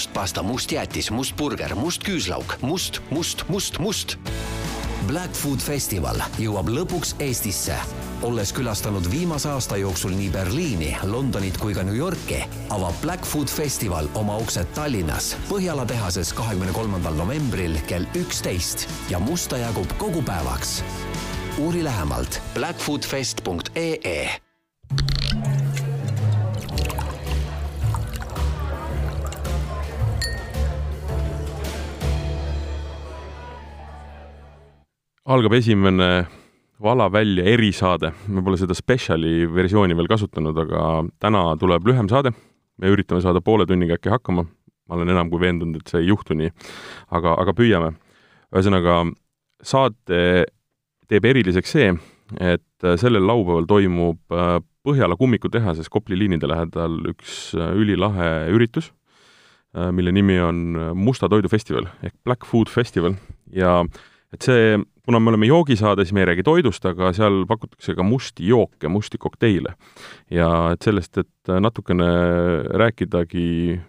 must pasta, must jäätis, must burger, must küüslauk, must, must, must, must. Black Food Festival jõuab lõpuks Eestisse. olles külastanud viimase aasta jooksul nii Berliini, Londonit kui ka New Yorki, avab Black Food Festival oma uksed Tallinnas Põhjala tehases kahekümne kolmandal novembril kell üksteist ja musta jagub kogu päevaks. uuri lähemalt blackfoodfest.ee algab esimene Vala välja erisaade, me pole seda spetsiali versiooni veel kasutanud, aga täna tuleb lühem saade, me üritame saada poole tunniga äkki hakkama, ma olen enam kui veendunud, et see ei juhtu nii, aga, aga püüame. ühesõnaga, saate teeb eriliseks see, et sellel laupäeval toimub äh, Põhjala kummikutehases Kopli liinide lähedal üks äh, ülilahe üritus, äh, mille nimi on Musta toidu festival ehk Black Food Festival. Ja et see kuna me oleme joogisaade, siis me ei räägi toidust, aga seal pakutakse ka musti jooke, musti kokteile. ja et sellest, et natukene rääkidagi,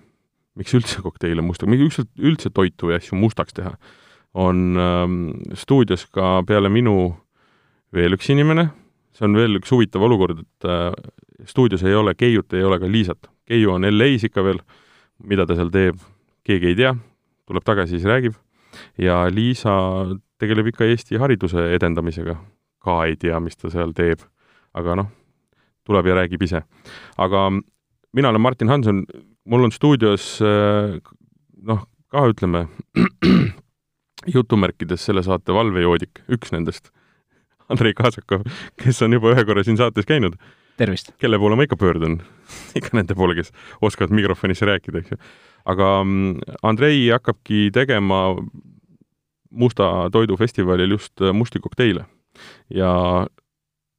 miks üldse kokteile musta, miks üldse, üldse toitu või asju mustaks teha, on ähm, stuudios ka peale minu veel üks inimene, see on veel üks huvitav olukord, et äh, stuudios ei ole Keiut, ei ole ka Liisat. Keiu on LA-s ikka veel, mida ta seal teeb, keegi ei tea, tuleb tagasi, siis räägib, ja Liisa tegeleb ikka Eesti hariduse edendamisega. ka ei tea, mis ta seal teeb, aga noh, tuleb ja räägib ise. aga mina olen Martin Hanson, mul on stuudios äh, noh, ka ütleme jutumärkides selle saate valvejoodik, üks nendest, Andrei Kaasakov, kes on juba ühe korra siin saates käinud. tervist! kelle poole ma ikka pöördun ikka nende poole, kes oskavad mikrofonisse rääkida, eks ju. aga mm, Andrei hakkabki tegema musta toidufestivalil just äh, musti kokteile. ja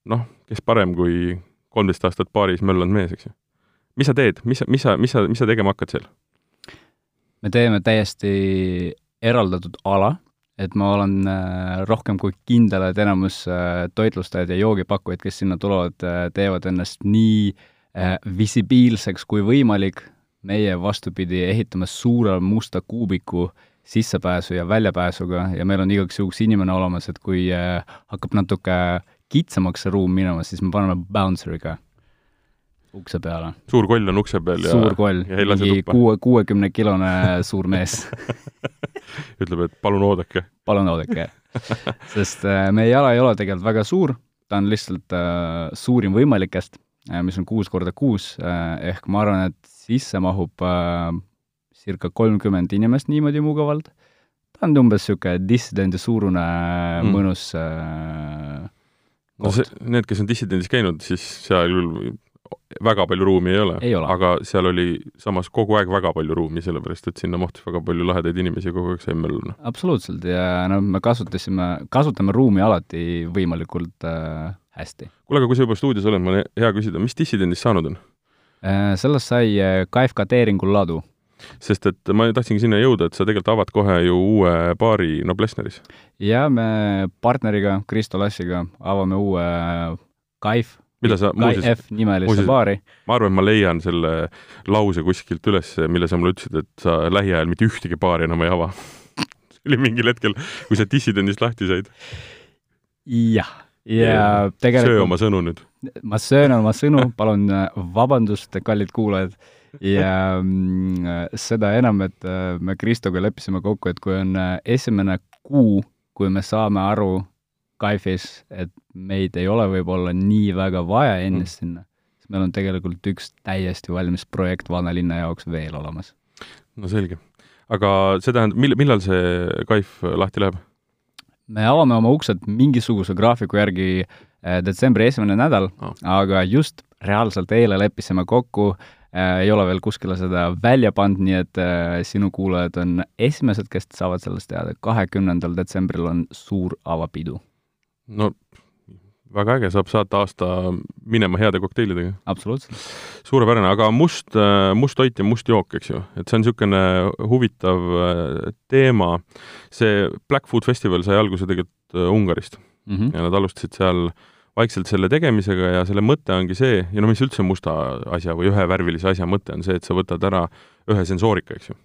noh, kes parem kui kolmteist aastat baaris möllanud mees, eks ju. mis sa teed, mis sa, mis sa, mis sa, mis sa tegema hakkad seal? me teeme täiesti eraldatud ala, et ma olen äh, rohkem kui kindel, et enamus äh, toitlustajad ja joogipakkujaid, kes sinna tulevad, teevad ennast nii visibiilseks kui võimalik, meie vastupidi, ehitame suure musta kuubiku äh, sissepääsu ja väljapääsuga ja meil on igaks juhuks inimene olemas, et kui äh, hakkab natuke kitsamaks see ruum minema, siis me paneme bouncer'iga ukse peale. suur koll on ukse peal ja suur koll, mingi kuue, kuuekümnekilone suur mees. Ütleb, et palun oodake. palun oodake. Sest äh, meie jala ei ole tegelikult väga suur, ta on lihtsalt äh, suurim võimalikest äh,, mis on kuus korda kuus ehk ma arvan, et sisse mahub äh, circa kolmkümmend inimest niimoodi mugavalt, ta on umbes niisugune dissidendi suurune mm. mõnus äh, no see, need, kes on dissidendis käinud, siis seal väga palju ruumi ei ole, ei ole., aga seal oli samas kogu aeg väga palju ruumi, sellepärast et sinna mahtus väga palju lahedaid inimesi ja kogu aeg sai mölluna. absoluutselt ja no me kasutasime, kasutame ruumi alati võimalikult äh, hästi. kuule, aga kui sa juba stuudios oled, mul on hea küsida, mis dissidendist saanud on äh,? Sellest sai äh, KFK Teeringul ladu sest et ma tahtsingi sinna jõuda, et sa tegelikult avad kohe ju uue baari Noblessneris. jaa, me partneriga, Kristo Lassiga avame uue Kaif, mida sa muuseas, baari. ma arvan, et ma leian selle lause kuskilt üles, mille sa mulle ütlesid, et sa lähiajal mitte ühtegi baari enam ei ava see oli mingil hetkel, kui sa dissidendist lahti said. jah, ja tegelikult söö oma sõnu nüüd. ma söön oma sõnu, palun vabandust, kallid kuulajad ja mm, seda enam, et äh, me Kristoga leppisime kokku, et kui on äh, esimene kuu, kui me saame aru Kaifis, et meid ei ole võib-olla nii väga vaja ennast mm. sinna, siis meil on tegelikult üks täiesti valmis projekt vanalinna jaoks veel olemas. no selge. aga see tähendab, mil-, millal see Kaif lahti läheb? me avame oma uksed mingisuguse graafiku järgi äh, detsembri esimene nädal oh., aga just reaalselt eile leppisime kokku äh, äh, ei ole veel kuskile seda välja pannud, nii et äh, sinu kuulajad on esimesed, kes saavad sellest teada. kahekümnendal detsembril on suur avapidu. no väga äge, saab saata aasta minema heade kokteilidega. absoluutselt. suurepärane, aga must, äh, must toit ja must jook, eks ju, et see on niisugune huvitav äh, teema. see Black Food Festival sai alguse tegelikult äh, Ungarist mm -hmm. ja nad alustasid seal äh, vaikselt selle tegemisega ja selle mõte ongi see, ja no mis üldse musta asja või ühevärvilise asja mõte on see, et sa võtad ära ühe sensoorika, eks ju.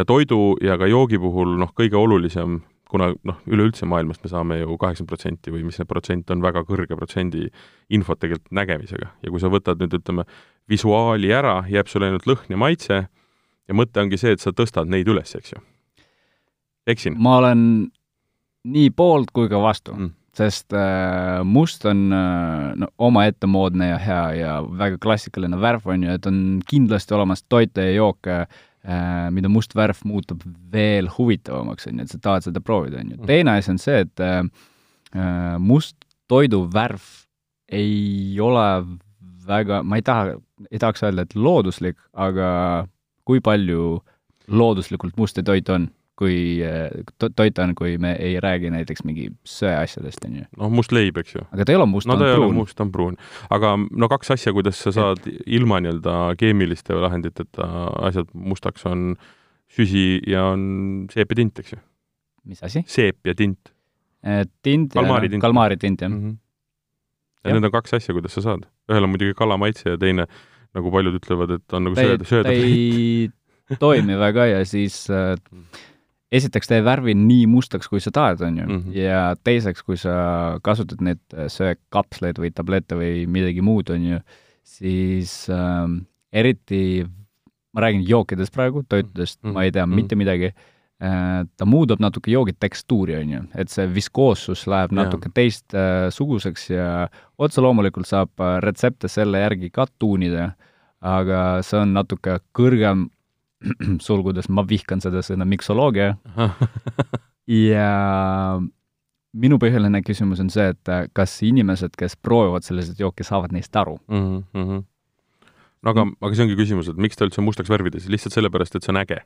ja toidu ja ka joogi puhul noh, kõige olulisem, kuna noh, üleüldse maailmast me saame ju kaheksakümmend protsenti või mis see protsent on, väga kõrge protsendi infot tegelikult nägemisega ja kui sa võtad nüüd ütleme, visuaali ära, jääb sulle ainult lõhn ja maitse ja mõte ongi see, et sa tõstad neid üles, eks ju. eksin? ma olen nii poolt kui ka vastu mm., sest äh, must on äh, no, omaette moodne ja hea ja väga klassikaline värv, on ju, et on kindlasti olemas toite ja jooke äh,, mida must värv muutub veel huvitavamaks, on ju, et sa tahad seda proovida, on ju. Mm. teine asi on see, et äh, äh, must toidu värv ei ole väga, ma ei taha, ei tahaks öelda, et looduslik, aga kui palju looduslikult musta toit on? Kui to-, toit on, kui me ei räägi näiteks mingi söeasjadest, on ju. noh, must leib, eks ju. aga ta ei ole must, no ta on pruun. must, ta on pruun. aga no kaks asja, kuidas sa saad et... ilma nii-öelda keemiliste lahenditeta asjad mustaks, on süsi ja on seep ja tint, eks ju. mis asi? seep ja tint. tint ja kalmaaritint. kalmaaritint, jah mm. -hmm. ja Jah. need on kaks asja, kuidas sa saad. ühel on muidugi kala maitse ja teine, nagu paljud ütlevad, et on nagu sööda, sööda ta ei toimi väga ja siis äh, esiteks ta ei värvi nii mustaks, kui sa tahad, on ju mm. -hmm. ja teiseks, kui sa kasutad neid äh, söökkapsleid või tablette või midagi muud, on ju, siis äh, eriti, ma räägin jookidest praegu, toitudest mm. -hmm. ma ei tea Mhm. mitte midagi äh, ta muudab natuke joogi tekstuuri, on ju, et see viskoossus läheb natuke teistsuguseks ja otse loomulikult saab äh, retsepte selle järgi ka tuunida, aga see on natuke kõrgem sulgudes ma vihkan seda sõna miksoloogia ja minu põhiline küsimus on see, et äh, kas inimesed, kes proovivad selliseid jooke, saavad neist aru? mm. -hmm. no aga, aga see ongi küsimus, et miks ta üldse mustaks värvida, siis lihtsalt sellepärast, et see on äge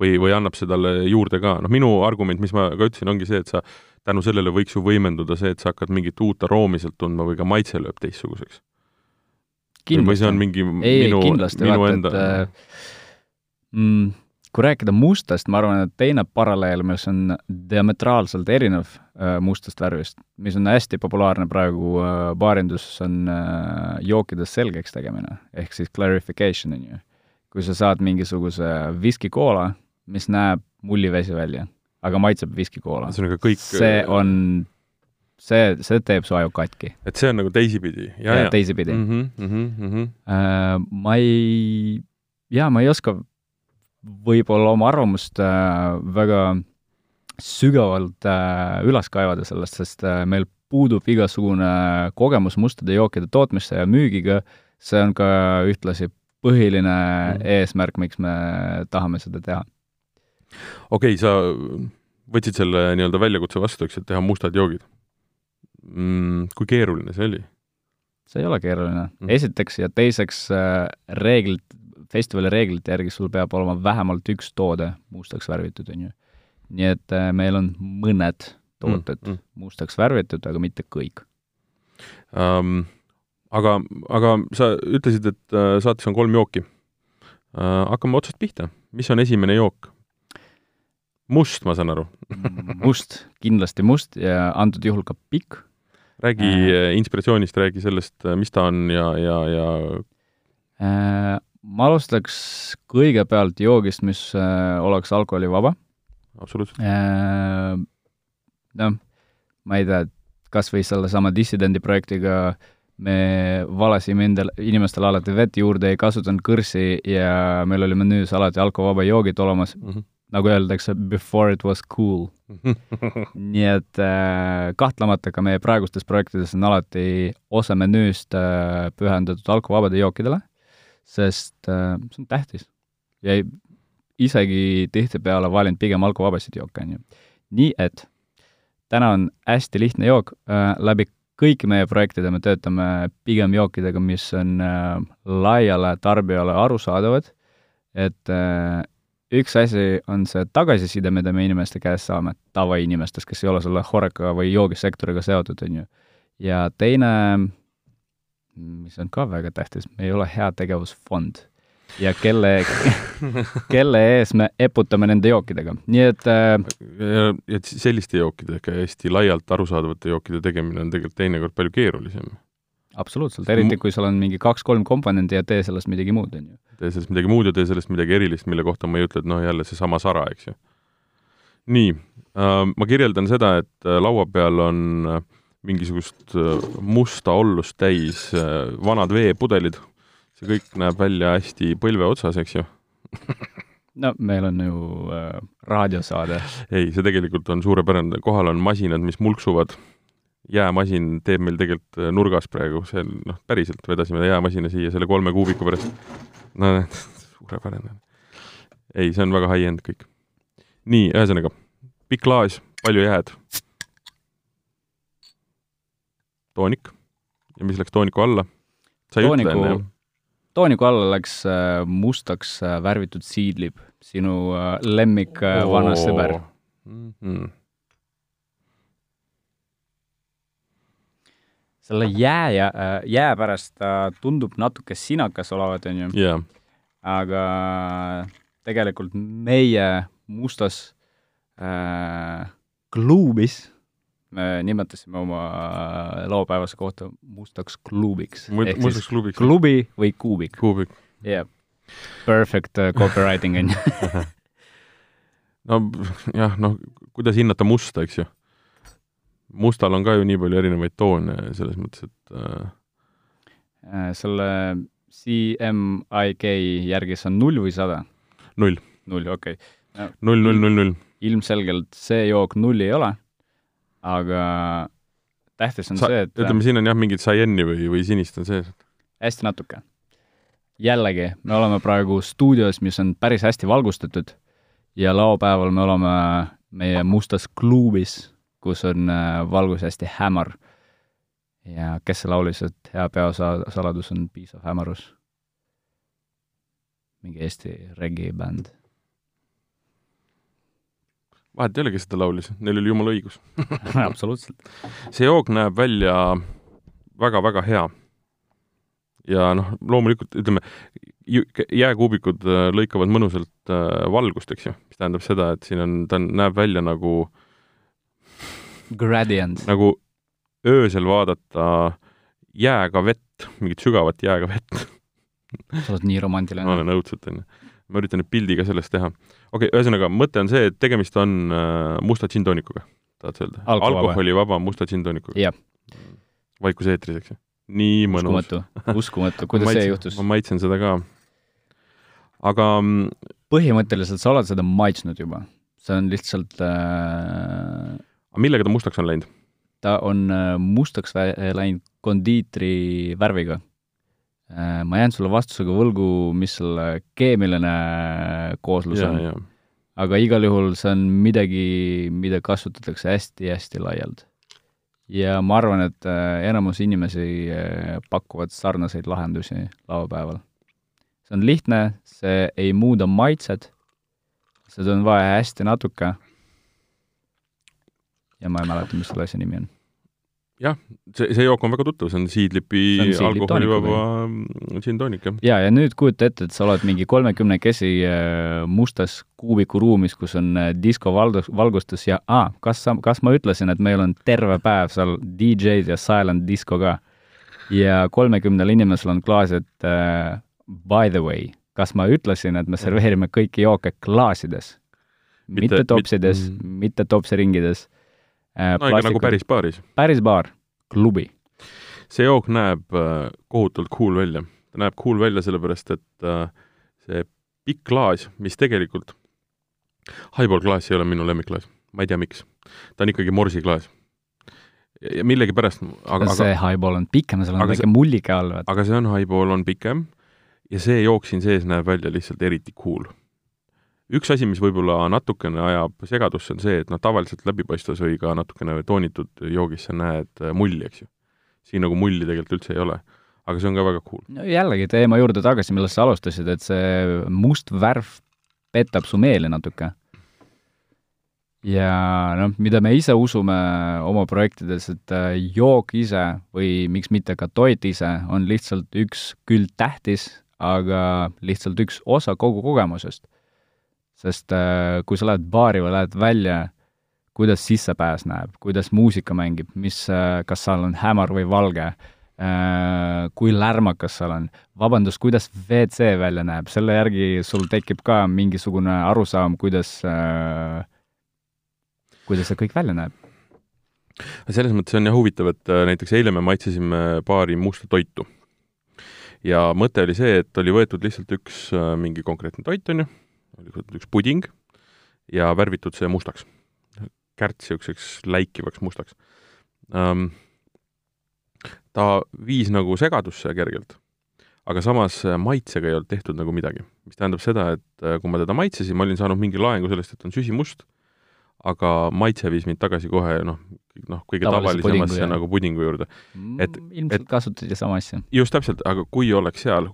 või, või annab see talle juurde ka, noh, minu argument, mis ma ka ütlesin, ongi see, et sa tänu sellele võiks ju võimenduda see, et sa hakkad mingit uut aroomi sealt tundma või ka maitse lööb teistsuguseks. või see on mingi ei, minu, minu vaata, enda et äh, mm, kui rääkida mustast, ma arvan, et teine paralleel, mis on diametraalselt erinev äh, mustast värvist, mis on hästi populaarne praegu äh, baarinduses, on äh, jookides selgeks tegemine, ehk siis clarification, on ju. kui sa saad mingisuguse viskikoola, mis näeb mullivesi välja, aga maitseb viskikoola. ühesõnaga kõik see on, see, see teeb su aju katki. et see on nagu teisipidi teisipidi mm -hmm, mm -hmm. Äh, ma ei, jaa, ma ei oska võib-olla oma arvamust äh, väga sügavalt äh, üles kaevada sellest, sest äh, meil puudub igasugune kogemus mustade jookide tootmisse ja müügiga, see on ka ühtlasi põhiline mm. eesmärk, miks me tahame seda teha. okei okay,, sa võtsid selle nii-öelda väljakutse vastu, eks, et teha mustad joogid mm,. kui keeruline see oli? see ei ole keeruline mm. esiteks ja teiseks reeglid, festivali reeglite järgi sul peab olema vähemalt üks toode mustaks värvitud, on ju. nii et äh, meil on mõned tooted Mm, mm, mustaks värvitud, aga mitte kõik. um, aga, aga sa ütlesid, et uh, saates on kolm jooki uh,. hakkame otsast pihta, mis on esimene jook? must, ma saan aru. must, kindlasti must ja antud juhul ka pikk. räägi äh. inspiratsioonist, räägi sellest, mis ta on ja, ja, ja äh, ma alustaks kõigepealt joogist, mis äh, oleks alkoholivaba absoluutselt äh,. noh, ma ei tea, kas või sellesama Dissidendi projektiga me valasime endale, inimestele alati vett juurde, ei kasutanud kõrsi ja meil oli menüüs alati alkovaba joogid olemas mm. -hmm. nagu öeldakse, before it was cool. nii et äh, kahtlemata ka meie praegustes projektides on alati osa menüüst äh, pühendatud alkovabade jookidele, sest äh, see on tähtis. ja ei, isegi tihtipeale valin pigem alkovabasid jooke, on ju. nii et täna on hästi lihtne jook äh,, läbi kõiki meie projektide me töötame pigem jookidega, mis on äh, laiale tarbijale arusaadavad, et äh, üks asi on see tagasiside, mida me inimeste käest saame, tavainimestest, kes ei ole selle horeka või joogisektoriga seotud, on ju. ja teine, mis on ka väga tähtis, me ei ole heategevusfond ja kelle, kelle ees me eputame nende jookidega, nii et äh, ja selliste jookidega hästi laialt arusaadavate jookide tegemine on tegelikult teinekord palju keerulisem. absoluutselt, eriti kui sul on mingi kaks-kolm komponendi ja tee sellest midagi muud, on ju. tee sellest midagi muud ja tee sellest midagi erilist, mille kohta ma ei ütle, et noh, jälle seesama sara, eks ju. nii äh,, ma kirjeldan seda, et äh, laua peal on äh, mingisugust äh, musta ollust täis äh, vanad veepudelid, see kõik näeb välja hästi põlve otsas, eks ju no meil on ju äh, raadiosaade. ei, see tegelikult on suurepärane, kohal on masinad, mis mulksuvad jäämasin teeb meil tegelikult äh, nurgas praegu, see on noh, päriselt vedasime jäämasina siia selle kolme kuubiku pärast. no suurepärane. ei, see on väga high-end kõik. nii, ühesõnaga, pikk klaas, palju jääd. Toonik. ja mis läks tooniku alla? sa ei tooniku, ütle enne, jah? tooniku alla läks äh, mustaks äh, värvitud siidlip, sinu äh, lemmik äh, vana sõber. mm. -hmm. selle jää ja jää pärast ta tundub natuke sinakas olevat, on ju, jaa, aga tegelikult meie mustas äh, kluubis me nimetasime oma äh, laupäevase kohta mustaks klubiks. mustaks klubiks. klubi või kuubik. kuubik. jah yeah., perfect uh, copywriting on ju. no jah, noh, kuidas hinnata musta, eks ju. mustal on ka ju nii palju erinevaid toone selles mõttes, et äh, Äh, selle CMYK järgi see on null või sada? null, null, okei okay. null, null, null, null. ilmselgelt see jook null ei ole, aga tähtis on Sa- see, et ütleme, siin on jah, mingit Cayenne'i või, või sinist on sees. hästi natuke. jällegi, me oleme praegu stuudios, mis on päris hästi valgustatud ja laupäeval me oleme meie mustas kluubis, kus on äh, valgus hästi hämar. ja kes laulis, et hea peosaladus on piisav hämarus? mingi Eesti reggae-bänd. Vahet ei ole, kes seda laulis, neil oli jumala õigus. absoluutselt. see jook näeb välja väga-väga hea. ja noh, loomulikult ütleme, jääkuubikud äh, lõikavad mõnusalt äh, valgust, eks ju, mis tähendab seda, et siin on, ta näeb välja nagu, Gradient. nagu öösel vaadata jääga vett, mingit sügavat jääga vett sa oled nii romantiline. ma olen õudselt, onju. Ma üritan nüüd pildi ka sellest teha. okei okay,, ühesõnaga, mõte on see, et tegemist on äh, musta džintoonikuga, tahad sa öelda? Alkoholivaba musta džintoonikuga. jah, vaikus eetris, eks ju. nii mõnus. uskumatu, uskumatu, kuidas see juhtus? ma maitsen seda ka. aga mm, põhimõtteliselt sa oled seda maitsnud juba. see on lihtsalt äh, millega ta mustaks on läinud? ta on äh, mustaks läinud kondiitri värviga. Ma jään sulle vastusega võlgu, mis selle keemiline kooslus ja, on, aga igal juhul see on midagi, mida kasutatakse hästi-hästi laialt. ja ma arvan, et äh, enamus inimesi äh, pakuvad sarnaseid lahendusi laupäeval. see on lihtne, see ei muuda maitset, seda on vaja hästi natuke. ja ma ei mäleta, mis selle asja nimi on. See, see jook on väga tuttav, see on Seedlip alkoholivaba džinntoonik, jah. ja, ja nüüd kujuta ette, et sa oled mingi kolmekümnekesi äh, mustas kuubikuruumis, kus on äh, diskovalgus, valgustus ja aa, kas sa, kas ma ütlesin, et meil on terve päev seal DJ-d ja silent disco ka. ja kolmekümnel inimesel on klaasid äh, by the way, kas ma ütlesin, et me serveerime kõiki jooke klaasides? Mitte- mitte topsides mit-, mitte topsiringides. No ikka nagu päris baaris. päris baar, klubi see jook näeb äh, kohutavalt cool välja. ta näeb cool välja sellepärast, et äh, see pikk klaas, mis tegelikult, highball klaas ei ole minu lemmikklaas, ma ei tea, miks. ta on ikkagi morsiklaas. ja millegipärast, aga, aga, see highball on pikem, seal on aga väike mullike all, aga see on highball, on pikem ja see jook siin sees näeb välja lihtsalt eriti cool. Üks asi, mis võib-olla natukene ajab segadusse, on see, et noh, tavaliselt läbipaistvas või ka natukene toonitud joogis sa näed äh, mulli, eks ju. siin nagu mulli tegelikult üldse ei ole. aga see on ka väga cool. no jällegi teema juurde tagasi, millest sa alustasid, et see must värv petab su meeli natuke. ja noh, mida me ise usume oma projektides, et äh, jook ise või miks mitte ka toit ise on lihtsalt üks küll tähtis, aga lihtsalt üks osa kogu kogemusest. Sest äh, kui sa lähed baari või lähed välja, kuidas sissepääs näeb, kuidas muusika mängib, mis, kas seal on hämar või valge, äh, kui lärmakas seal on, vabandust, kuidas WC välja näeb, selle järgi sul tekib ka mingisugune arusaam, kuidas äh,, kuidas see kõik välja näeb. selles mõttes on jah huvitav, et äh, näiteks eile me maitsesime paari musta toitu. ja mõte oli see, et oli võetud lihtsalt üks äh, mingi konkreetne toit, on ju, oli üks puding ja värvitud see mustaks. kärts niisuguseks läikivaks mustaks um, ta viis nagu segadusse kergelt, aga samas äh, maitsega ei olnud tehtud nagu midagi. mis tähendab seda, et äh, kui ma teda maitsesin, ma olin saanud mingi laengu sellest, et on süsimust, aga maitse viis mind tagasi kohe noh, noh, kõige Tavalise tavalisemasse pudingu, nagu pudingu juurde. Et- Mm, ilmselt et- kasutati sama asja. just täpselt, aga kui oleks seal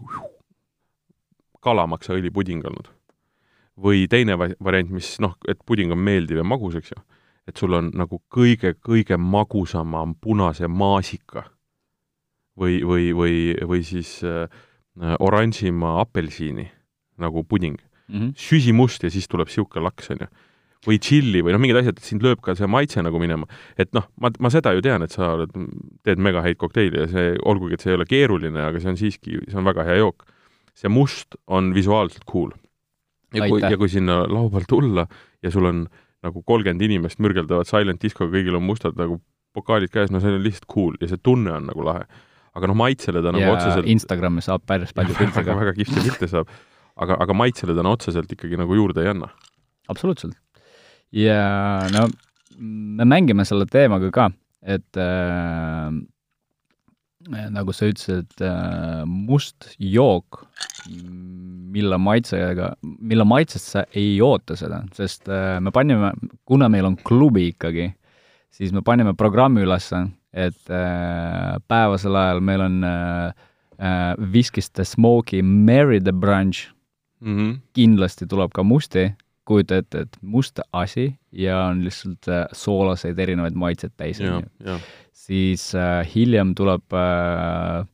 kalamaksaõli puding olnud või teine va- variant, mis noh, et puding on meeldiv ja magus, eks ju, et sul on nagu kõige-kõige magusama punase maasika või, või, või, või siis äh, oranžima apelsini nagu puding, Mm -hmm. süsimust ja siis tuleb niisugune laks, on ju. või tšilli või noh, mingid asjad, et sind lööb ka see maitse nagu minema. et noh, ma, ma seda ju tean, et sa oled, teed mega häid kokteile ja see, olgugi et see ei ole keeruline, aga see on siiski, see on väga hea jook. see must on visuaalselt cool. Ja kui, ja kui sinna laua peal tulla ja sul on nagu kolmkümmend inimest mürgeldavad silent discoga, kõigil on mustad nagu pokaalid käes, no see on lihtsalt cool ja see tunne on nagu lahe. aga noh, maitsele ta nagu ja otseselt Instagrami saab päris palju pilte ka. väga kihvte pilte saab, aga, aga maitsele ta no otseselt ikkagi nagu juurde ei anna. absoluutselt. ja no me mängime selle teemaga ka, et äh, nagu sa ütlesid äh,, must jook, mille maitsega, mille maitsest sa ei oota seda, sest äh, me panime, kuna meil on klubi ikkagi, siis me panime programmi ülesse, et äh, päevasel ajal meil on the Smoky Mary the Brunch mm. -hmm. kindlasti tuleb ka musti, kujuta ette, et must asi ja on lihtsalt äh, soolaseid erinevaid maitseid täis, on ju. siis äh, hiljem tuleb äh,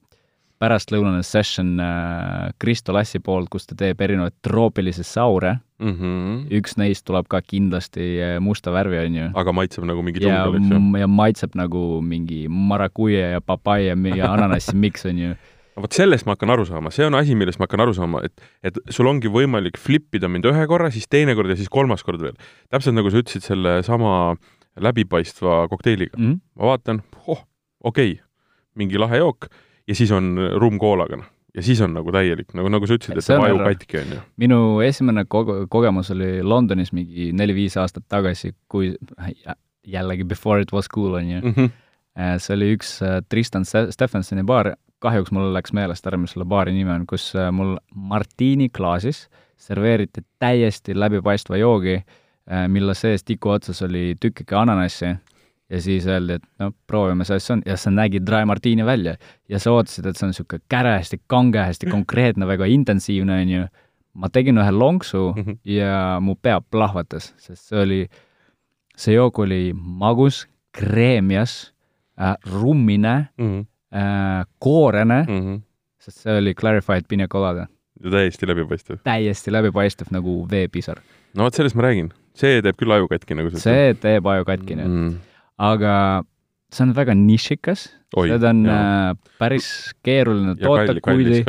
pärastlõunane session äh, Kristo Lassi poolt, kus ta teeb erinevaid troopilisi saure, mm. -hmm. üks neist tuleb ka kindlasti äh, musta värvi, on ju. aga maitseb nagu mingi ja, tungel, eks ju. ja maitseb nagu mingi marakuia ja papaia ja ananassi miks, on ju. Vot sellest ma hakkan aru saama, see on asi, millest ma hakkan aru saama, et, et sul ongi võimalik flip ida mind ühe korra, siis teine kord ja siis kolmas kord veel. täpselt nagu sa ütlesid selle sama läbipaistva kokteiliga Mm -hmm. ma vaatan, oh, okei okay,, mingi lahe jook ja siis on rumm koolaga, noh. ja siis on nagu täielik, nagu, nagu sa ütlesid, et vaju katki on ju. minu esimene koge-, kogemus oli Londonis mingi neli-viis aastat tagasi, kui jällegi Before it was cool, on ju. Mm -hmm. see oli üks äh, Tristan Ste- Stephensoni baar, kahjuks mul läks meelest ära, mis selle baari nimi on, kus äh, mul martiini klaasis serveeriti täiesti läbipaistva joogi, mille sees tiku otsas oli tükike ananassi ja siis öeldi, et no proovime, mis see on, ja see nägi dry martini välja. ja sa ootasid, et see on niisugune käre, hästi kange, hästi konkreetne, väga intensiivne, on ju. ma tegin ühe lonksu Mhm. ja mu pea plahvatas, sest see oli, see jook oli magus, kreemias äh,, rummine Mm -hmm. Äh,, koorene mm, Mm -hmm. sest see oli clarified pina colada. täiesti läbipaistev. täiesti läbipaistev nagu veepisar. no vot, sellest ma räägin. see teeb küll aju katki, nagu sa see teeb aju katki nüüd mm. aga see on väga nišikas, seda on jaa. äh, päris keeruline toota, kuigi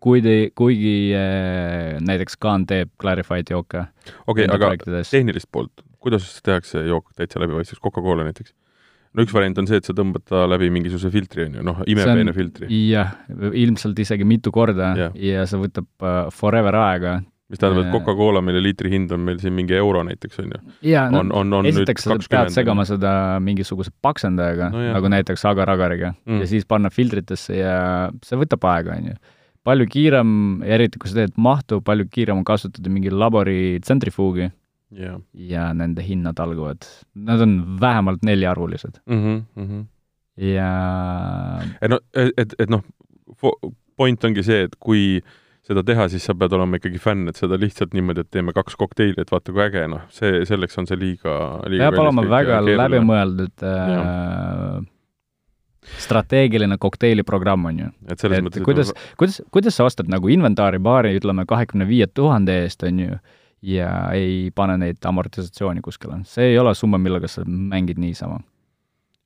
kuigi, kuigi äh, näiteks Kaan teeb clarified jooke okei okay,, aga tehnilist poolt, kuidas tehakse jook täitsa läbipaistvaks, Coca-Cola näiteks? No üks variant on see, et sa tõmbad ta läbi mingisuguse filtri, on ju, noh, imepeene filtri, jah, ilmselt isegi mitu korda Jah. ja see võtab äh, forever aega. mis tähendab, et Äh. Coca-Cola, mille liitri hind on meil siin mingi euro näiteks, on ju, ja no on, on, on nüüd esiteks sa pead segama seda mingisuguse paksendajaga No nagu näiteks agar-agariga mm. ja siis panna filtritesse ja see võtab aega, on ju. palju kiirem, eriti kui sa teed mahtu, palju kiirem on kasutada mingi labori tsentrifuugi jah. ja nende hinnad algavad, nad on vähemalt neljaarvulised Mhm, mhm. ja et no, et, et noh, point ongi see, et kui seda teha, siis sa pead olema ikkagi fänn, et seda lihtsalt niimoodi, et teeme kaks kokteili, et vaata kui äge, noh, see, selleks on see liiga, liiga peab olema väga läbimõeldud äh, strateegiline kokteiliprogramm, on ju. et selles et mõttes, kuidas, kuidas, kuidas sa ostad nagu inventaari baari, ütleme, kahekümne viie tuhande eest, on ju, ja ei pane neid amortisatsiooni kuskile. see ei ole summa, millega sa mängid niisama.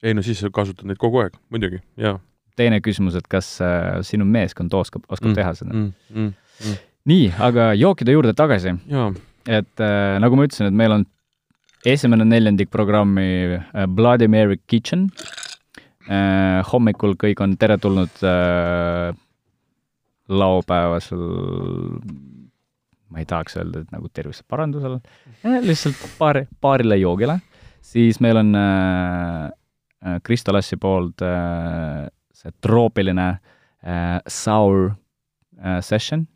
ei no siis sa kasutad neid kogu aeg, muidugi, jaa. teine küsimus, et kas äh, sinu meeskond oskab, oskab Mm, teha seda mm.. mm, mm, nii, aga jookide juurde tagasi, et äh, nagu ma ütlesin, et meil on esimene neljandik programmi äh, Bloody Mary Kitchen äh,. hommikul kõik on teretulnud äh, laupäevasel, ma ei tahaks öelda, et nagu terviseparandusel äh,, lihtsalt paari, paarile joogile, siis meil on äh, äh, Kristo Lassi poolt äh, see troopiline äh, sour äh, session,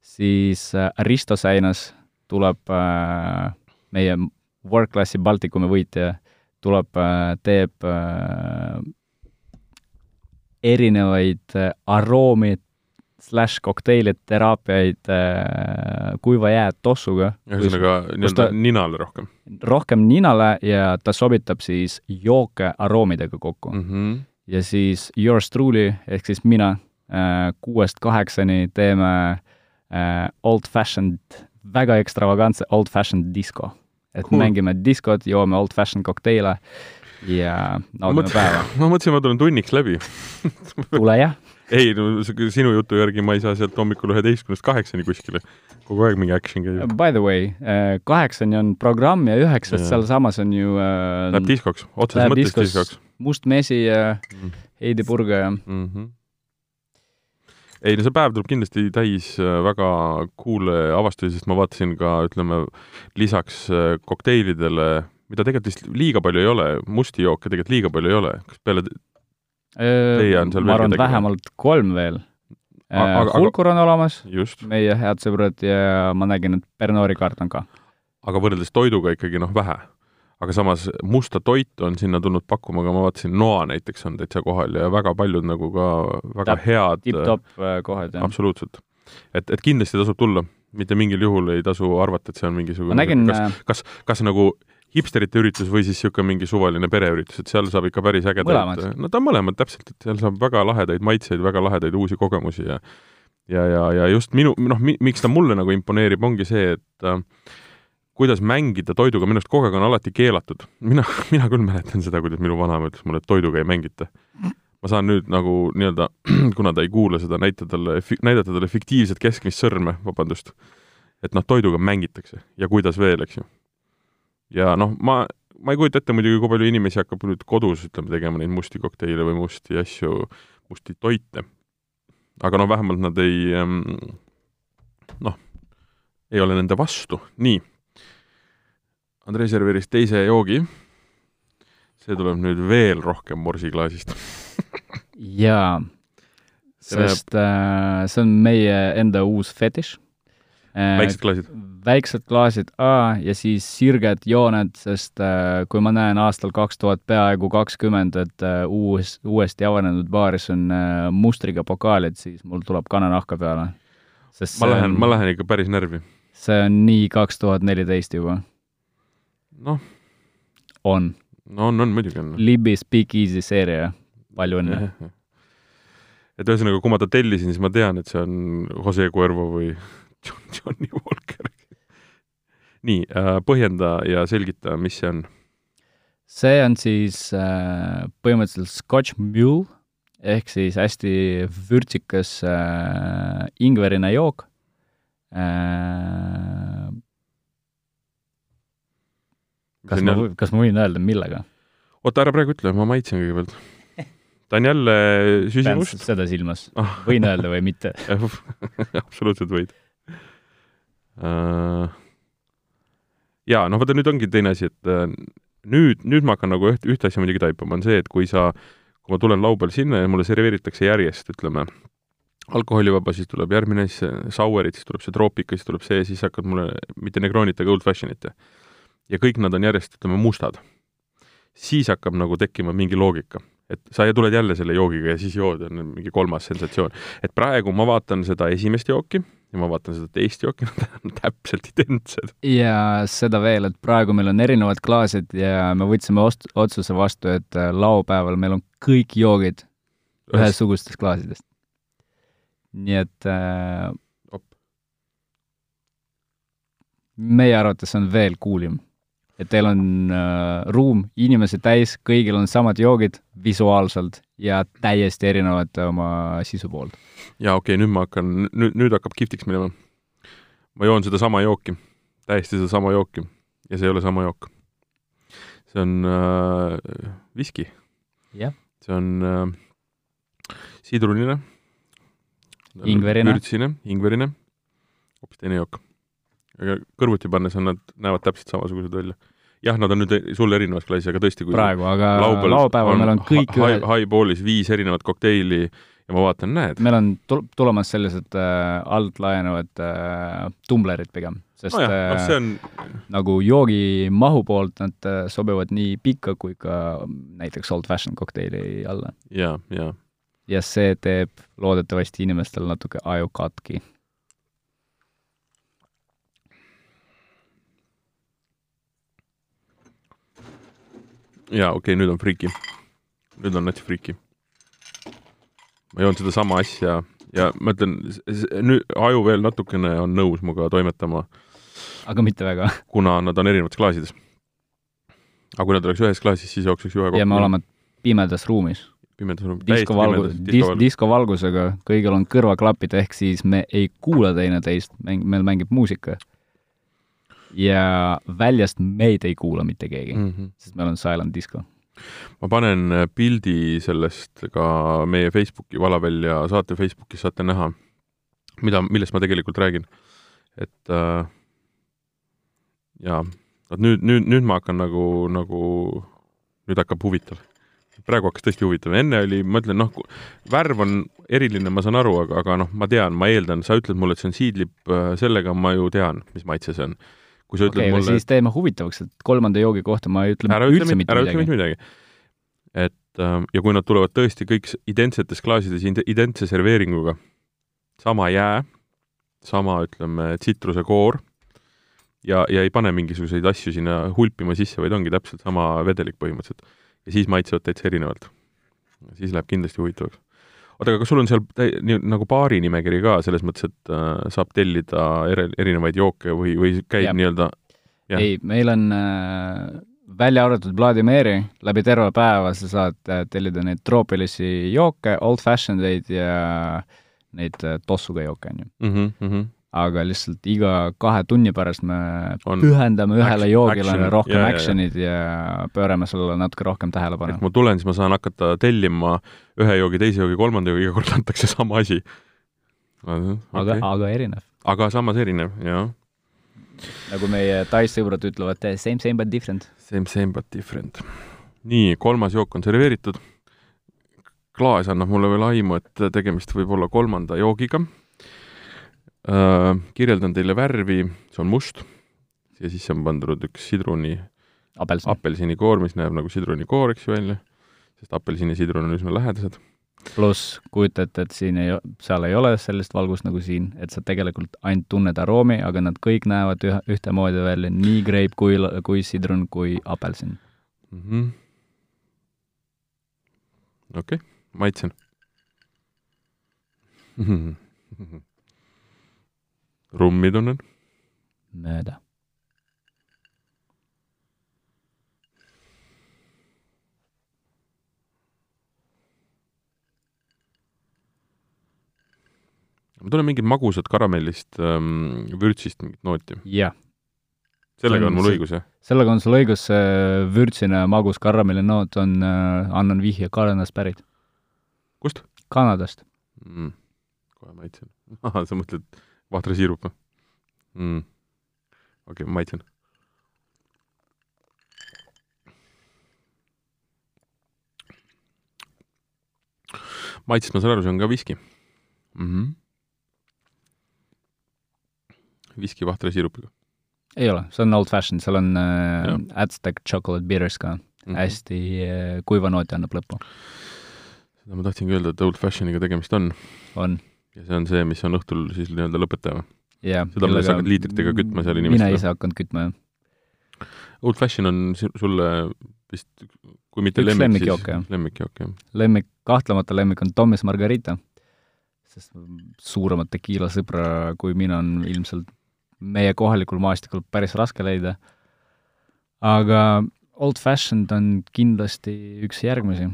siis äh, Risto Säinas tuleb äh, meie Work-klassi Baltikumi võitja, tuleb äh,, teeb äh, erinevaid äh, aroomi slaš kokteilid, teraapiaid äh, kuiva jää tossuga. ühesõnaga nii-öelda ninale rohkem rohkem ninale ja ta sobitab siis jooke aroomidega kokku mm.. mm. -hmm. ja siis yours truly ehk siis mina äh, kuuest kaheksani teeme äh, old fashioned, väga ekstravagantse old fashioned disko. et cool. mängime diskot, joome old fashioned kokteile ja naudime päeva. ma mõtlesin, ma tulen tunniks läbi. tule jah, ei no sinu jutu järgi ma ei saa sealt hommikul üheteistkümnest kaheksani kuskile. kogu aeg mingi action käib. by the way, kaheksani on programm ja üheksast sealsamas on ju äh, Läheb diskoks, otseses mõttes diskoks Must Mesi ja mm. Heidi Purga ja mm. -hmm. ei no see päev tuleb kindlasti täis äh, väga cool'e avastusi, sest ma vaatasin ka, ütleme, lisaks äh, kokteilidele, mida tegelikult vist liiga palju ei ole, musti jooke tegelikult liiga palju ei ole, kas peale Teie on seal ma arvan, kedagi vähemalt kolm veel. Aga- Hulkur on olemas, meie head sõbrad ja ma nägin, et Bernori kaart on ka. aga võrreldes toiduga ikkagi noh, vähe. aga samas musta toitu on sinna tulnud pakkuma ka, ma vaatasin, Noa näiteks on täitsa kohal ja väga paljud nagu ka väga Täp- head tipp-topp äh, kohad, jah. absoluutselt. et, et kindlasti tasub tulla, mitte mingil juhul ei tasu arvata, et see on mingisugune ma nägin, kas, kas, kas nagu hipsterite üritus või siis niisugune mingi suvaline pereüritus, et seal saab ikka päris ägedaid no ta on mõlemad täpselt, et seal saab väga lahedaid maitseid, väga lahedaid uusi kogemusi ja ja, ja, ja just minu, noh mi,, miks ta mulle nagu imponeerib, ongi see, et äh, kuidas mängida toiduga, minu arust kogu aeg on alati keelatud. mina, mina küll mäletan seda, kuidas minu vanaema ütles mulle, et toiduga ei mängita. ma saan nüüd nagu nii-öelda, kuna ta ei kuula seda, näita talle, näidata talle fiktiivset keskmist sõrme, vabandust, et noh, toiduga mängitakse ja kuidas veel, eks ju. Ja noh, ma, ma ei kujuta ette muidugi, kui palju inimesi hakkab nüüd kodus, ütleme, tegema neid musti kokteile või musti asju, musti toite. aga no vähemalt nad ei ähm, noh, ei ole nende vastu, nii. Andrei serveeris teise joogi. see tuleb nüüd veel rohkem morsiklaasist. jaa, sest äh, see on meie enda uus fetiš äh,. väiksed klaasid. Väiksed klaasid A ja siis sirged jooned, sest äh, kui ma näen aastal kaks tuhat peaaegu kakskümmend, et äh, uus, uuesti avanenud baaris on äh, mustriga pokaalid, siis mul tuleb kananahka peale. ma lähen, ma lähen ikka päris närvi. see on nii kaks tuhat neliteist juba, noh, on. no on, on muidugi on. Libby Speakeasy seeria, palju õnne. et ühesõnaga, kui ma ta tellisin, siis ma tean, et see on Jose Cuervo või John, Johnny. Nii äh,, põhjenda ja selgita, mis see on. see on siis äh, põhimõtteliselt Scotch Mule ehk siis hästi vürtsikas äh, ingverine jook äh,. kas ma, kas ma võin öelda, millega? oota, ära praegu ütle, ma maitsen kõigepealt. ta on jälle süsimust. seda silmas, ah, võin öelda või mitte? absoluutselt võid uh,. jaa, noh, vaata nüüd ongi teine asi, et uh, nüüd, nüüd ma hakkan nagu üht, ühte asja muidugi taipama, on see, et kui sa, kui ma tulen laupäeval sinna ja mulle serveeritakse järjest, ütleme, alkoholivaba, siis tuleb järgmine, siis Sauerit, siis tuleb see Troopika, siis tuleb see, siis hakkad mulle mitte Negronit, aga Old Fashionit ja ja kõik nad on järjest, ütleme, mustad. siis hakkab nagu tekkima mingi loogika, et sa tuled jälle selle joogiga ja siis jood, on mingi kolmas sensatsioon. et praegu ma vaatan seda esimest jooki ja ma vaatan seda teist jooki, nad on täpselt identsed. ja seda veel, et praegu meil on erinevad klaasid ja me võtsime ost-, otsuse vastu, et äh, laupäeval meil on kõik joogid ühesugustest klaasidest. nii et äh, Op. meie arvates on veel kuulim. et teil on äh, ruum inimesi täis, kõigil on samad joogid visuaalselt ja täiesti erinevad oma sisu poolt. jaa, okei okay,, nüüd ma hakkan, nüüd, nüüd hakkab kihvtiks minema. ma joon sedasama jooki, täiesti sedasama jooki ja see ei ole sama jook. see on äh, viski. see on äh, sidrunine, ingverine, vürtsine, ingverine, hoopis teine jook. aga kõrvuti pannes on nad, näevad täpselt samasugused välja jah, nad on nüüd sul erinevas klassis, aga tõesti, kui praegu, aga laupäeval, laupäeval meil on kõik ühe highball'is viis erinevat kokteili ja ma vaatan, näed. meil on tul-, tulemas sellised äh, alt laenuvad äh, tumblerid pigem, sest no jah, no see on nagu joogi mahu poolt nad äh, sobivad nii pikka kui ka näiteks old fashion kokteili alla. ja, ja. ja see teeb loodetavasti inimestel natuke aju katki jaa, okei okay,, nüüd on friiki. nüüd on nats friiki. ma joon sedasama asja ja ma ütlen, nüüd aju veel natukene on nõus minuga toimetama. aga mitte väga. kuna nad on erinevates klaasides. aga kui nad oleks ühes klaasis, siis jookseks juhe kokku. ja me oleme pimedas ruumis. pimedas ruumis. diskovalgus, dis-, diskovalgusega, kõigil on kõrvaklapid, ehk siis me ei kuula teineteist, meil mängib muusika ja väljast meid ei kuula mitte keegi mm, -hmm. sest meil on silent disco. ma panen äh, pildi sellest ka meie Facebooki, Valavälja saate Facebookis saate näha, mida, millest ma tegelikult räägin. et äh, jaa, vot nüüd, nüüd, nüüd ma hakkan nagu, nagu, nüüd hakkab huvitav praegu hakkas tõesti huvitav, enne oli, ma ütlen, noh, värv on eriline, ma saan aru, aga, aga noh, ma tean, ma eeldan, sa ütled mulle, et see on siidlip, äh, sellega ma ju tean, mis maitse see on kui sa ütled okay, mulle siis teeme huvitavaks, et kolmanda joogi kohta ma ei ütle ära üldse ütle, mitte ära midagi. ütle mitte midagi. et ähm, ja kui nad tulevad tõesti kõik identsetes klaasides, identse serveeringuga, sama jää, sama, ütleme, tsitrusekoor, ja, ja ei pane mingisuguseid asju sinna hulpima sisse, vaid ongi täpselt sama vedelik põhimõtteliselt. ja siis maitsevad täitsa erinevalt. siis läheb kindlasti huvitavaks oota, aga sul on seal täi-, nii, nagu baari nimekiri ka, selles mõttes, et äh, saab tellida ere-, erinevaid jooke või, või käib nii-öelda? Ei, meil on äh, välja arvatud Vladimiri, läbi terve päeva sa saad äh, tellida neid troopilisi jooke, old fashioned eid ja neid äh, tossuga jooke, on ju. Mm. -hmm aga lihtsalt iga kahe tunni pärast me on pühendame ühele joogile rohkem ja, action'id ja, ja pöörame sellele natuke rohkem tähelepanu. et ma tulen, siis ma saan hakata tellima ühe joogi, teise joogi, kolmanda joogi, iga kord antakse sama asi. Okay. aga, aga erinev. aga samas erinev, jah. nagu meie Tais sõbrad ütlevad, same, same but different. Same, same but different. nii, kolmas jook on serveeritud. klaas annab mulle veel aimu, et tegemist võib olla kolmanda joogiga. Kirjeldan teile värvi, see on must. Ja sisse on pandud üks sidruni Apelsin. apelsinikoor, mis näeb nagu sidrunikoor, eks ju, välja, sest apelsin ja sidrun on üsna lähedased. pluss kujuta ette, et siin ei, seal ei ole sellist valgust nagu siin, et sa tegelikult ainult tunned aroomi, aga nad kõik näevad ühe, ühtemoodi välja, nii greip kui, kui sidrun kui apelsin. Mm -hmm.. okei okay,, maitsen rummi tunnen? mööda. ma tunnen mingit magusat karamellist ähm,, vürtsist mingit nooti. jah. sellega on, on mul õigus, jah? sellega on sul õigus, see vürtsine magus karamellinoot on äh,, annan vihje, Kanadast pärit. kust? Kanadast mm.. kohe maitsen. ahah, sa mõtled vahtrasiirup või mm.? okei okay,, ma maitsen. maitsest ma saan aru, see on ka viski mm. -hmm. viski vahtrasiirupiga? ei ole, see on old fashion, seal on äh, Aztec chocolate bitters ka mm, -hmm. hästi äh, kuiva nooti annab lõppu. seda ma tahtsingi öelda, et old fashion'iga tegemist on. on. Ja see on see, mis on õhtul siis nii-öelda lõpetaja või? jah. seda, mida sa hakkad liitritega kütma seal inimestele? mina ise hakkan kütma, jah. Old Fashion on sulle vist, kui mitte Üks lemmik, siis lemmikjook, jah. lemmik, kahtlemata lemmik on Thomas Margarita, sest suuremat tekiila sõpra kui mina on ilmselt meie kohalikul maastikul päris raske leida. aga Old Fashioned on kindlasti üks järgmisi.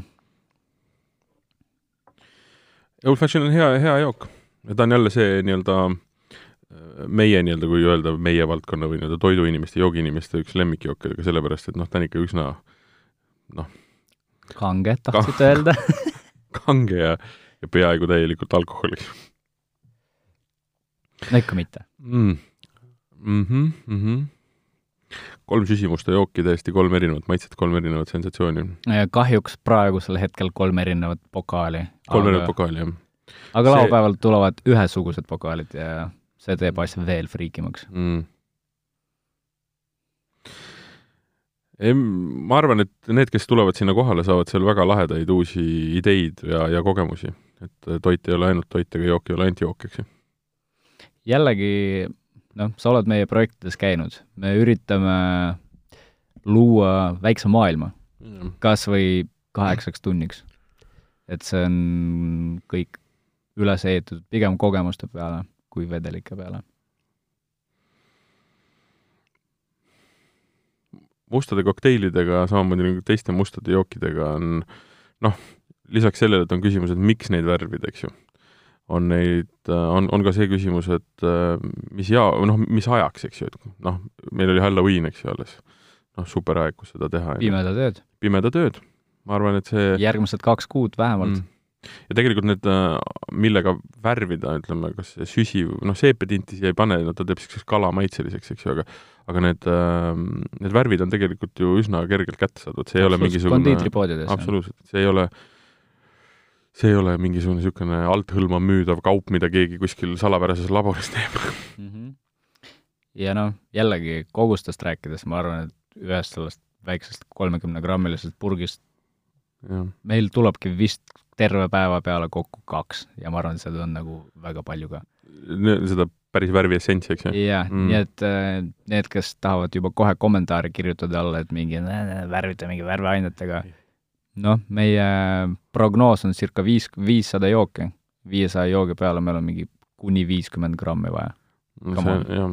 Old Fashion on hea, hea jook. ta on jälle see nii-öelda äh, meie nii-öelda, kui öelda meie valdkonna või nii-öelda toiduinimeste, joogiinimeste üks lemmikjooke, aga sellepärast, et noh, ta on ikka üsna noh, kange, tahtsite öelda. Kange ja, ja peaaegu täielikult alkoholiks. No ikka mitte. Mm.. Mm -hmm, mm -hmm. Kolm süsimuste jooki, täiesti kolm erinevat maitset, kolm erinevat sensatsiooni. kahjuks praegusel hetkel kolm erinevat pokaali. kolm erinevat pokaali, jah. aga see... laupäeval tulevad ühesugused pokaalid ja see teeb asja veel friikimaks mm ei, ma arvan, et need, kes tulevad sinna kohale, saavad seal väga lahedaid uusi ideid ja, ja kogemusi. et toit ei ole ainult toit ega jook ei ole ainult jook, eks ju jällegi noh, sa oled meie projektides käinud, me üritame luua väikse maailma mm., kas või kaheksaks tunniks. et see on kõik üles ehitatud pigem kogemuste peale kui vedelike peale. mustade kokteilidega, samamoodi nagu teiste mustade jookidega on noh, lisaks sellele, et on küsimus, et miks neid värvida, eks ju on neid, on, on ka see küsimus, et äh, mis ja-, noh, mis ajaks, eks ju, et noh, meil oli Halloween, eks ju, alles. noh, super aeg, kus seda teha. pimedad ööd. pimedad ööd. ma arvan, et see järgmised kaks kuud vähemalt mm.. ja tegelikult need, äh, millega värvida, ütleme, kas see süsi, noh, seepetinti siia ei pane, no ta teeb niisuguseks kalamaitseliseks, eks ju, aga aga need, äh, need värvid on tegelikult ju üsna kergelt kättesaadavad, see ei ole mingisugune absoluutselt, see ei ole see ei ole mingisugune niisugune althõlma müüdav kaup, mida keegi kuskil salapärases laboris teeb mm. -hmm. ja noh, jällegi kogustest rääkides ma arvan, et ühest sellest väiksest kolmekümnegrammilisest purgist ja. meil tulebki vist terve päeva peale kokku kaks ja ma arvan, et seda on nagu väga palju ka. seda päris värviessentsi, eks ju? jah mm., nii et äh, need, kes tahavad juba kohe kommentaare kirjutada alla, et mingi värvita mingi värveainetega, noh, meie prognoos on circa viis, viissada jooki. viiesaja joogi peale meil on mingi kuni viiskümmend grammi vaja. no see, jah.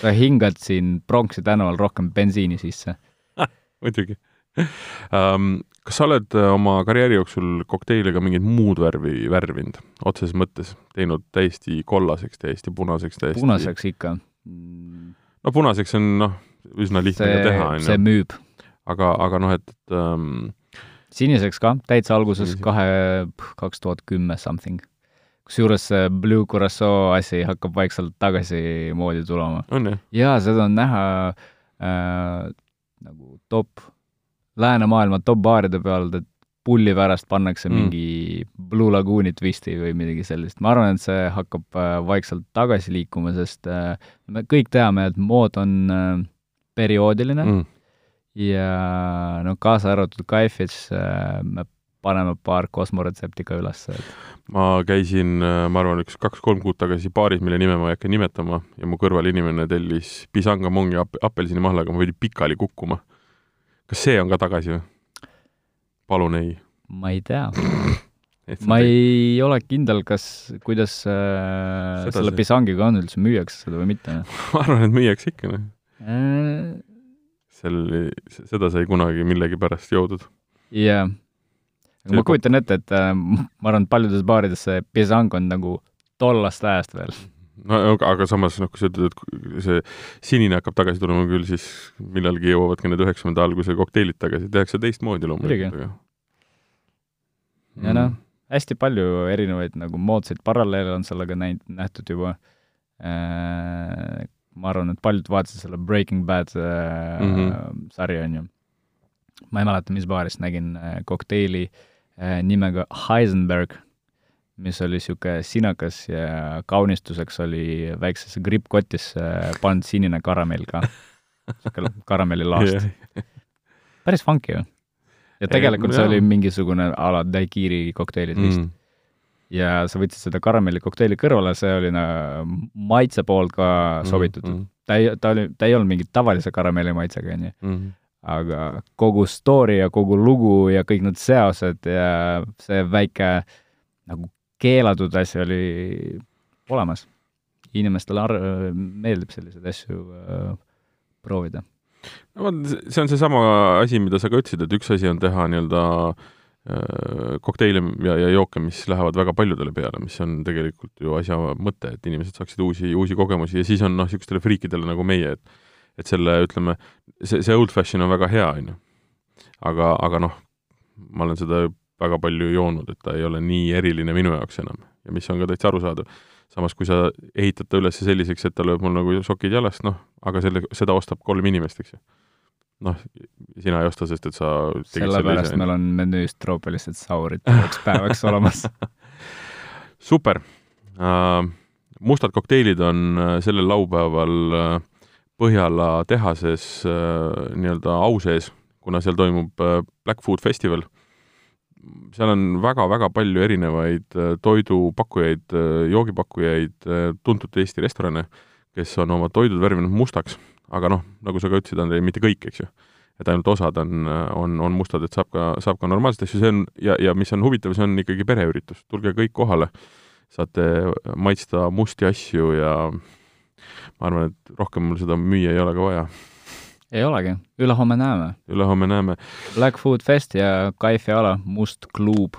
sa hingad siin Pronksi tänaval rohkem bensiini sisse muidugi um,. Kas sa oled äh, oma karjääri jooksul kokteiliga mingit muud värvi värvinud, otseses mõttes, teinud täiesti kollaseks, täiesti punaseks, täiesti punaseks ikka. no punaseks on noh, üsna lihtne see, teha, on ju. see müüb aga, aga noh, et, et ähm, siniseks ka, täitsa alguses kahe, kaks tuhat kümme something. kusjuures see Blue Curacao asi hakkab vaikselt tagasimoodi tulema. on jah? jaa, seda on näha äh, nagu top, läänemaailma top-baaride peal, et pulli pärast pannakse mm. mingi Blue Lagooni twisti või midagi sellist. ma arvan, et see hakkab äh, vaikselt tagasi liikuma, sest äh, me kõik teame, et mood on äh, perioodiline mm ja no kaasa arvatud Kaifis äh, me paneme paar kosmoretsepti ka üles, et ma käisin, äh, ma arvan, üks kaks-kolm kuud tagasi baaris, mille nime ma ei hakka nimetama, ja mu kõrval inimene tellis pisanga mongi ap-, apelsinimahlaga, ma pidin pikali kukkuma. kas see on ka tagasi või? palun ei. ma ei tea ma ei ole kindel, kas, kuidas äh, selle see... pisangiga on üldse, müüakse seda või mitte ma arvan, et müüakse ikka, noh äh seal, seda sai kunagi millegipärast joodud. jaa. aga ma kujutan ette, et äh, ma arvan, et paljudes baarides see pisang on nagu tollast ajast veel. no aga samas, noh, kui sa ütled, et see sinine hakkab tagasi tulema küll, siis millalgi jõuavad ka need üheksakümnenda alguse kokteilid tagasi, tehakse teistmoodi loomulikult, aga ja noh, hästi palju erinevaid nagu moodsaid paralleele on sellega näinud, nähtud juba äh, ma arvan, et paljud vaatasid selle Breaking Bad äh, mm -hmm. sarja, on ju. ma ei mäleta, mis baarist nägin äh, kokteili äh, nimega Heisenberg, mis oli niisugune sinakas ja kaunistuseks oli väiksesse krippkotisse äh, pandud sinine karamell ka, niisugune karamellilaast yeah.. päris funky ju. ja tegelikult ja, see oli mingisugune a la daiquiri kokteilid vist mm ja sa võtsid seda karamellikokteili kõrvale, see oli nagu maitse poolt ka mhm, sobitud mm. -hmm. ta ei, ta oli, ta ei olnud mingi tavalise karamelli maitsega, on ju. Mhm. aga kogu story ja kogu lugu ja kõik need seosed ja see väike nagu keelatud asi oli olemas. inimestele ar-, meeldib selliseid asju äh, proovida. no vot, see on seesama asi, mida sa ka ütlesid, et üks asi on teha nii-öelda äh, kokteile ja, ja jooke, mis lähevad väga paljudele peale, mis on tegelikult ju asja mõte, et inimesed saaksid uusi, uusi kogemusi ja siis on noh, niisugustele friikidele nagu meie, et et selle, ütleme, see, see old fashion on väga hea, on ju. aga, aga noh, ma olen seda väga palju joonud, et ta ei ole nii eriline minu jaoks enam ja mis on ka täitsa arusaadav. samas, kui sa ehitad ta üles selliseks, et ta lööb mul nagu sokid jalast, noh, aga selle, seda ostab kolm inimest, eks ju noh, sina ei osta, sest et sa sellepärast meil on menüüs troopilised saurid terveks päevaks olemas super uh,. mustad kokteilid on uh, sellel laupäeval uh, Põhjala tehases uh, nii-öelda au sees, kuna seal toimub Black Food Festival. seal on väga-väga palju erinevaid toidupakkujaid joogipakkujaid tuntud Eesti restorane, kes on oma toidud värvinud mustaks aga noh, nagu sa ka ütlesid, Andrei, mitte kõik, eks ju. et ainult osad on, on, on mustad, et saab ka, saab ka normaalseid asju, see on, ja, ja mis on huvitav, see on ikkagi pereüritus, tulge kõik kohale, saate maitsta musti asju ja ma arvan, et rohkem mul seda müüa ei ole ka vaja. ei olegi, ülehomme näeme. ülehomme näeme. Black Food Fest ja Kaifi ala Must Klub,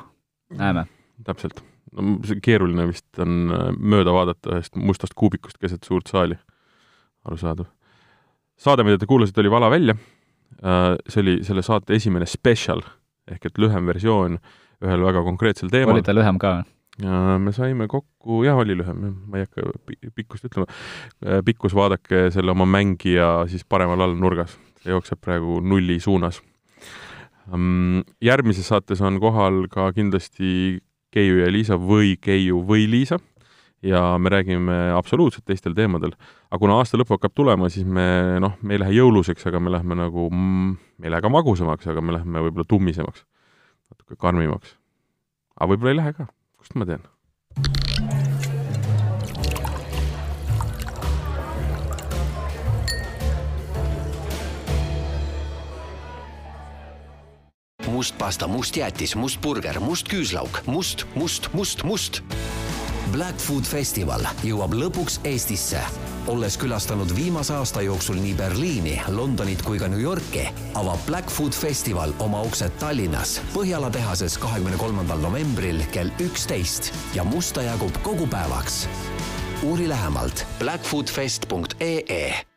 näeme. täpselt. no see keeruline vist on mööda vaadata ühest mustast kuubikust keset suurt saali. arusaadav saade, mida te kuulasite, oli Vala välja. Äh, see oli selle saate esimene spetsial ehk et lühem versioon ühel väga konkreetsel teemal. oli ta lühem ka? me saime kokku, jah, oli lühem, ma ei hakka pikkust ütlema. Äh, pikkus vaadake selle oma mängija siis paremal all nurgas, see jookseb praegu nulli suunas. järgmises saates on kohal ka kindlasti Keiu ja Liisa või Keiu või Liisa ja me räägime absoluutselt teistel teemadel. aga kuna aasta lõpp hakkab tulema, siis me noh, me ei lähe jõuluseks, aga me lähme nagu mm,, me ei lähe ka magusamaks, aga me lähme võib-olla tummisemaks, natuke karmimaks. aga võib-olla ei lähe ka, kust ma tean? must pasta, must jäätis, must burger, must küüslauk, must, must, must, must Black Food Festival jõuab lõpuks Eestisse. olles külastanud viimase aasta jooksul nii Berliini, Londonit kui ka New Yorki, avab Black Food Festival oma uksed Tallinnas Põhjala tehases kahekümne kolmandal novembril kell üksteist ja musta jagub kogu päevaks. uuri lähemalt blackfoodfest.ee